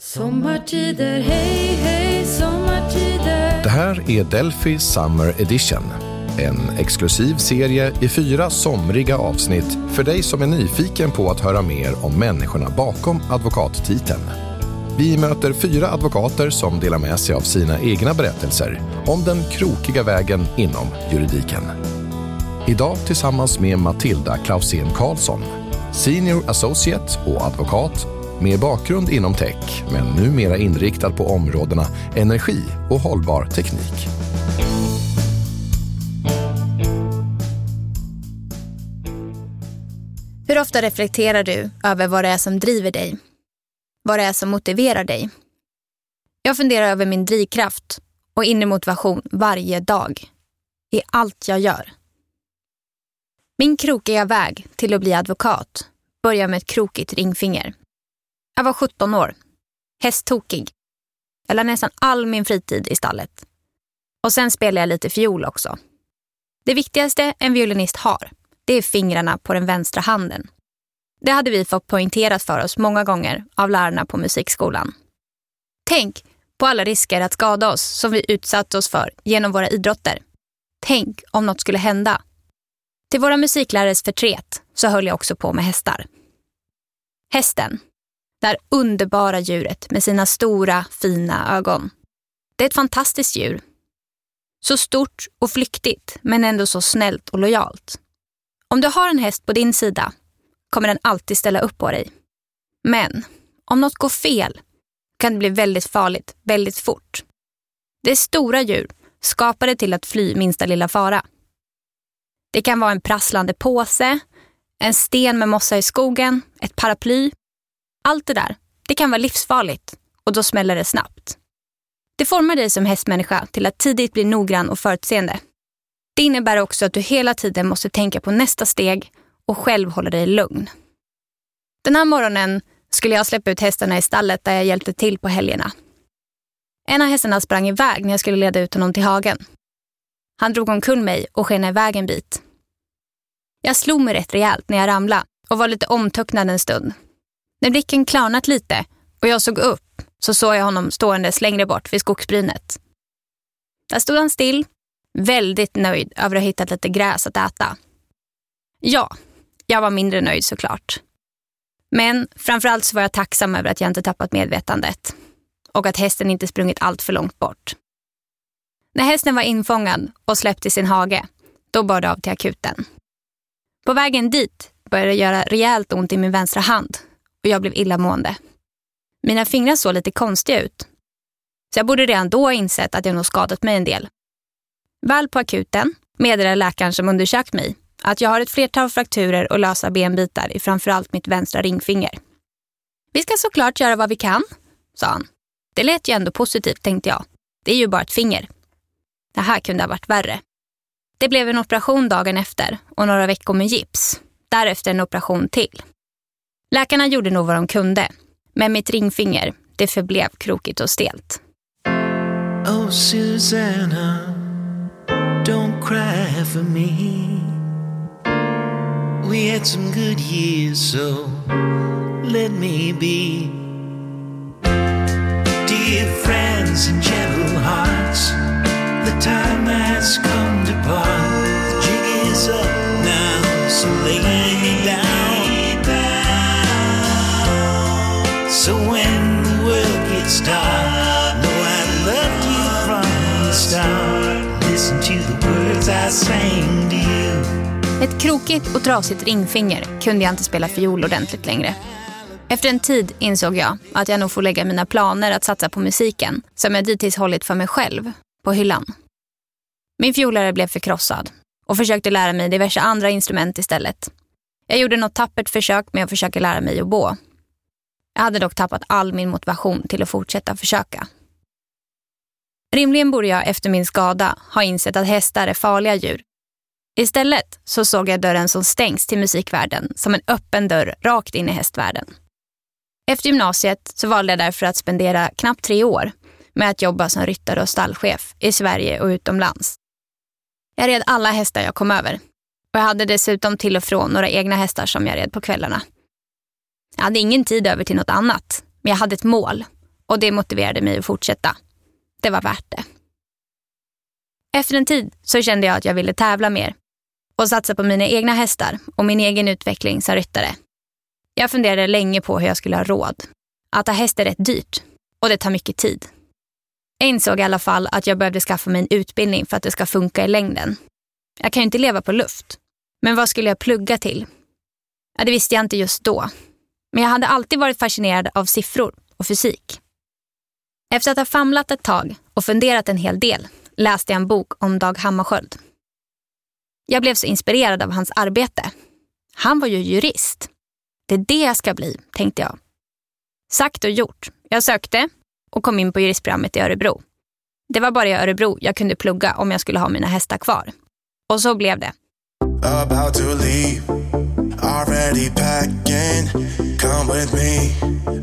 Sommartider, hej, hej, sommartider. Det här är Delphi Summer Edition. En exklusiv serie i fyra somriga avsnitt för dig som är nyfiken på att höra mer om människorna bakom advokattiteln. Vi möter fyra advokater som delar med sig av sina egna berättelser om den krokiga vägen inom juridiken. Idag tillsammans med Matilda Klausén Karlsson, Senior Associate och advokat med bakgrund inom tech men numera inriktad på områdena energi och hållbar teknik. Hur ofta reflekterar du över vad det är som driver dig? Vad det är som motiverar dig? Jag funderar över min drivkraft och inre motivation varje dag. I allt jag gör. Min krokiga väg till att bli advokat börjar med ett krokigt ringfinger. Jag var 17 år. Hästtokig. Jag lade nästan all min fritid i stallet. Och sen spelade jag lite fiol också. Det viktigaste en violinist har, det är fingrarna på den vänstra handen. Det hade vi fått poängterat för oss många gånger av lärarna på musikskolan. Tänk på alla risker att skada oss som vi utsatt oss för genom våra idrotter. Tänk om något skulle hända. Till våra musiklärares förtret så höll jag också på med hästar. Hästen, här underbara djuret med sina stora, fina ögon. Det är ett fantastiskt djur. Så stort och flyktigt, men ändå så snällt och lojalt. Om du har en häst på din sida kommer den alltid ställa upp på dig. Men om något går fel kan det bli väldigt farligt väldigt fort. Det är stora djur, skapade till att fly minsta lilla fara. Det kan vara en prasslande påse, en sten med mossa i skogen, ett paraply. Allt det där, det kan vara livsfarligt och då smäller det snabbt. Det formar dig som hästmänniska till att tidigt bli noggrann och förutseende. Det innebär också att du hela tiden måste tänka på nästa steg och själv hålla dig lugn. Den här morgonen skulle jag släppa ut hästarna i stallet där jag hjälpte till på helgerna. En av hästarna sprang iväg när jag skulle leda ut honom till hagen. Han drog omkull mig och skenade iväg en bit. Jag slog mig rätt rejält när jag ramlade och var lite omtöcknad en stund. När blicken klarnat lite och jag såg upp så såg jag honom ståendes längre bort vid skogsbrynet. Där stod han still, väldigt nöjd över att ha hittat lite gräs att äta. Ja, jag var mindre nöjd såklart. Men framförallt så var jag tacksam över att jag inte tappat medvetandet och att hästen inte sprungit allt för långt bort. När hästen var infångad och släppt i sin hage, då bar det av till akuten. På vägen dit började det göra rejält ont i min vänstra hand och jag blev illamående. Mina fingrar såg lite konstiga ut. Så jag borde redan då ha insett att jag nog skadat mig en del. Väl på akuten meddelade läkaren som undersökt mig att jag har ett flertal frakturer och lösa benbitar i framförallt mitt vänstra ringfinger. Vi ska såklart göra vad vi kan, sa han. Det lät ju ändå positivt tänkte jag. Det är ju bara ett finger. Det här kunde ha varit värre. Det blev en operation dagen efter och några veckor med gips. Därefter en operation till. Läkarna gjorde nog vad de kunde, men mitt ringfinger, det förblev krokigt och stelt. Oh, Susanna, don't cry for me. We had some good years, so let me be. Dear friends and gentle Ett krokigt och trasigt ringfinger kunde jag inte spela fiol ordentligt längre. Efter en tid insåg jag att jag nog får lägga mina planer att satsa på musiken, som jag dittills hållit för mig själv, på hyllan. Min fiolare blev förkrossad och försökte lära mig diverse andra instrument istället. Jag gjorde något tappert försök med att försöka lära mig oboe. Jag hade dock tappat all min motivation till att fortsätta försöka. Rimligen borde jag efter min skada ha insett att hästar är farliga djur. Istället så såg jag dörren som stängs till musikvärlden som en öppen dörr rakt in i hästvärlden. Efter gymnasiet så valde jag därför att spendera knappt tre år med att jobba som ryttare och stallchef i Sverige och utomlands. Jag red alla hästar jag kom över och jag hade dessutom till och från några egna hästar som jag red på kvällarna. Jag hade ingen tid över till något annat, men jag hade ett mål och det motiverade mig att fortsätta. Det var värt det. Efter en tid så kände jag att jag ville tävla mer och satsa på mina egna hästar och min egen utveckling som ryttare. Jag funderade länge på hur jag skulle ha råd. Att ha häst är rätt dyrt och det tar mycket tid. Jag insåg i alla fall att jag behövde skaffa mig en utbildning för att det ska funka i längden. Jag kan ju inte leva på luft. Men vad skulle jag plugga till? Ja, det visste jag inte just då. Men jag hade alltid varit fascinerad av siffror och fysik. Efter att ha famlat ett tag och funderat en hel del läste jag en bok om Dag Hammarskjöld. Jag blev så inspirerad av hans arbete. Han var ju jurist. Det är det jag ska bli, tänkte jag. Sagt och gjort. Jag sökte och kom in på juristprogrammet i Örebro. Det var bara i Örebro jag kunde plugga om jag skulle ha mina hästar kvar. Och så blev det. Already packing. Come with me,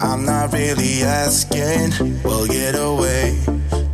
I'm not really asking. We'll get away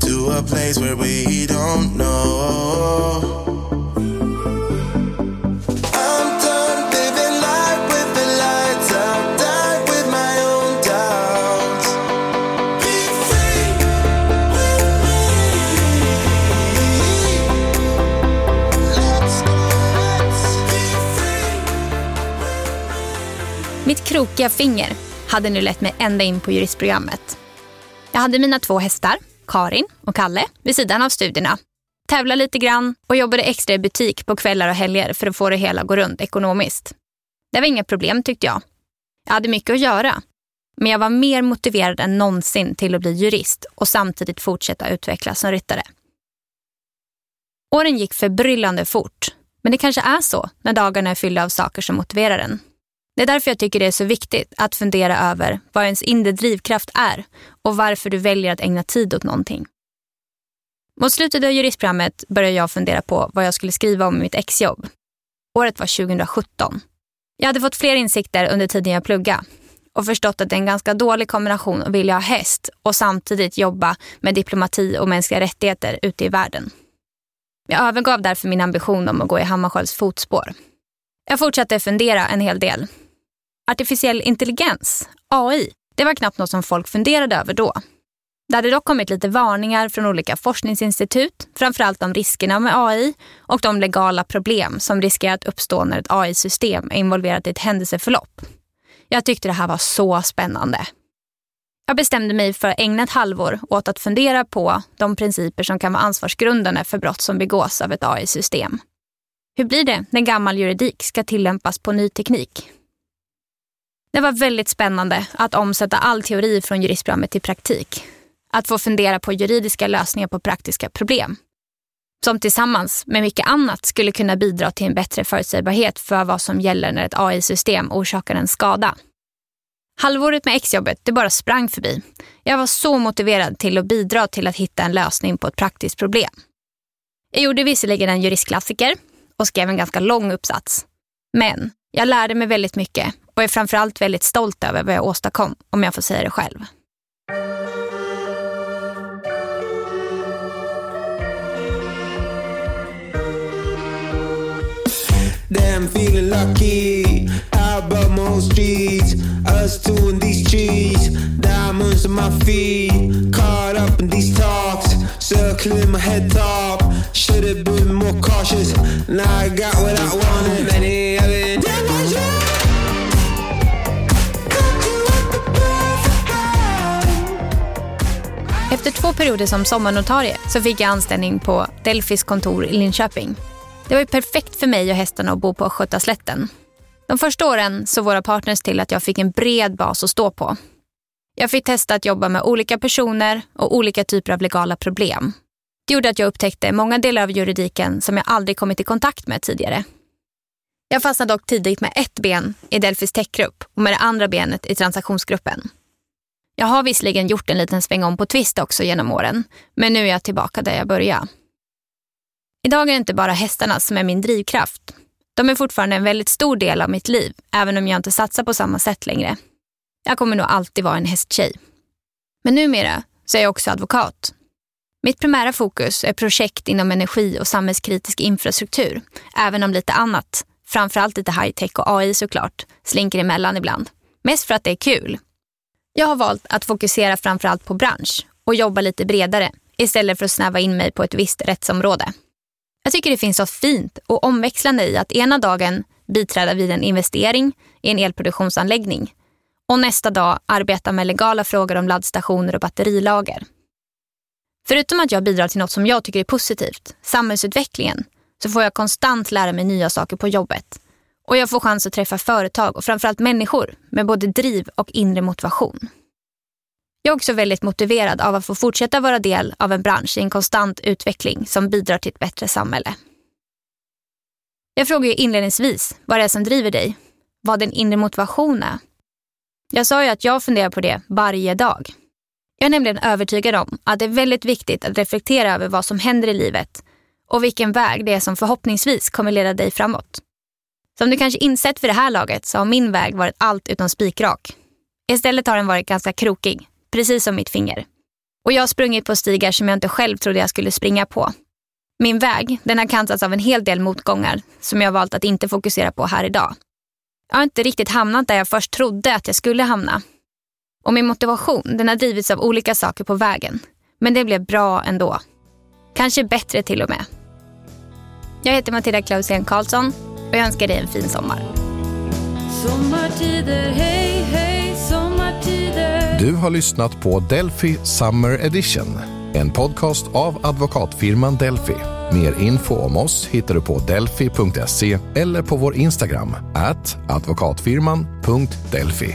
to a place where we don't know. Mitt krokiga finger hade nu lett mig ända in på juristprogrammet. Jag hade mina två hästar, Karin och Kalle, vid sidan av studierna. Tävlade lite grann och jobbade extra i butik på kvällar och helger för att få det hela att gå runt ekonomiskt. Det var inga problem tyckte jag. Jag hade mycket att göra. Men jag var mer motiverad än någonsin till att bli jurist och samtidigt fortsätta utvecklas som ryttare. Åren gick förbryllande fort. Men det kanske är så när dagarna är fyllda av saker som motiverar en. Det är därför jag tycker det är så viktigt att fundera över vad ens inre drivkraft är och varför du väljer att ägna tid åt någonting. Mot slutet av juristprogrammet började jag fundera på vad jag skulle skriva om i mitt exjobb. Året var 2017. Jag hade fått fler insikter under tiden jag pluggade och förstått att det är en ganska dålig kombination att vilja ha häst och samtidigt jobba med diplomati och mänskliga rättigheter ute i världen. Jag övergav därför min ambition om att gå i Hammarskjölds fotspår. Jag fortsatte fundera en hel del. Artificiell intelligens, AI, det var knappt något som folk funderade över då. Det hade dock kommit lite varningar från olika forskningsinstitut, framförallt om riskerna med AI och de legala problem som riskerar att uppstå när ett AI-system är involverat i ett händelseförlopp. Jag tyckte det här var så spännande. Jag bestämde mig för att ägna ett halvår åt att fundera på de principer som kan vara ansvarsgrundande för brott som begås av ett AI-system. Hur blir det när gammal juridik ska tillämpas på ny teknik? Det var väldigt spännande att omsätta all teori från juristprogrammet till praktik. Att få fundera på juridiska lösningar på praktiska problem. Som tillsammans med mycket annat skulle kunna bidra till en bättre förutsägbarhet för vad som gäller när ett AI-system orsakar en skada. Halvåret med exjobbet, det bara sprang förbi. Jag var så motiverad till att bidra till att hitta en lösning på ett praktiskt problem. Jag gjorde visserligen en juristklassiker och skrev en ganska lång uppsats. Men jag lärde mig väldigt mycket och är framförallt väldigt stolt över vad jag åstadkom, om jag får säga det själv. Damn, feeling lucky. Out above most streets. Us two in these trees. Diamonds on my feet. Caught up in these talks. Circling my head top. Should've been more cautious. Now I got what I wanted. Many of it. Efter två perioder som sommarnotarie så fick jag anställning på Delfis kontor i Linköping. Det var ju perfekt för mig och hästarna att bo på Östgötaslätten. De första åren såg våra partners till att jag fick en bred bas att stå på. Jag fick testa att jobba med olika personer och olika typer av legala problem. Det gjorde att jag upptäckte många delar av juridiken som jag aldrig kommit i kontakt med tidigare. Jag fastnade dock tidigt med ett ben i Delfis techgrupp och med det andra benet i transaktionsgruppen. Jag har visserligen gjort en liten sväng om på Twist också genom åren, men nu är jag tillbaka där jag började. Idag är det inte bara hästarna som är min drivkraft. De är fortfarande en väldigt stor del av mitt liv, även om jag inte satsar på samma sätt längre. Jag kommer nog alltid vara en hästtjej. Men numera så är jag också advokat. Mitt primära fokus är projekt inom energi och samhällskritisk infrastruktur, även om lite annat, framförallt lite high-tech och AI såklart, slinker emellan ibland. Mest för att det är kul. Jag har valt att fokusera framförallt på bransch och jobba lite bredare istället för att snäva in mig på ett visst rättsområde. Jag tycker det finns något fint och omväxlande i att ena dagen biträda vid en investering i en elproduktionsanläggning och nästa dag arbeta med legala frågor om laddstationer och batterilager. Förutom att jag bidrar till något som jag tycker är positivt, samhällsutvecklingen, så får jag konstant lära mig nya saker på jobbet. Och jag får chans att träffa företag och framförallt människor med både driv och inre motivation. Jag är också väldigt motiverad av att få fortsätta vara del av en bransch i en konstant utveckling som bidrar till ett bättre samhälle. Jag frågade ju inledningsvis vad det är som driver dig, vad din inre motivation är. Jag sa ju att jag funderar på det varje dag. Jag är nämligen övertygad om att det är väldigt viktigt att reflektera över vad som händer i livet och vilken väg det är som förhoppningsvis kommer leda dig framåt. Som du kanske insett för det här laget så har min väg varit allt utom spikrak. Istället har den varit ganska krokig, precis som mitt finger. Och jag har sprungit på stigar som jag inte själv trodde jag skulle springa på. Min väg den har kantats av en hel del motgångar som jag valt att inte fokusera på här idag. Jag har inte riktigt hamnat där jag först trodde att jag skulle hamna. Och min motivation den har drivits av olika saker på vägen. Men det blev bra ändå. Kanske bättre till och med. Jag heter Matilda Klausén Karlsson och jag önskar dig en fin sommar. Sommartider, hej, hej, sommartider. Du har lyssnat på Delphi Summer Edition, en podcast av advokatfirman Delphi. Mer info om oss hittar du på delphi.se eller på vår Instagram, at advokatfirman.delphi.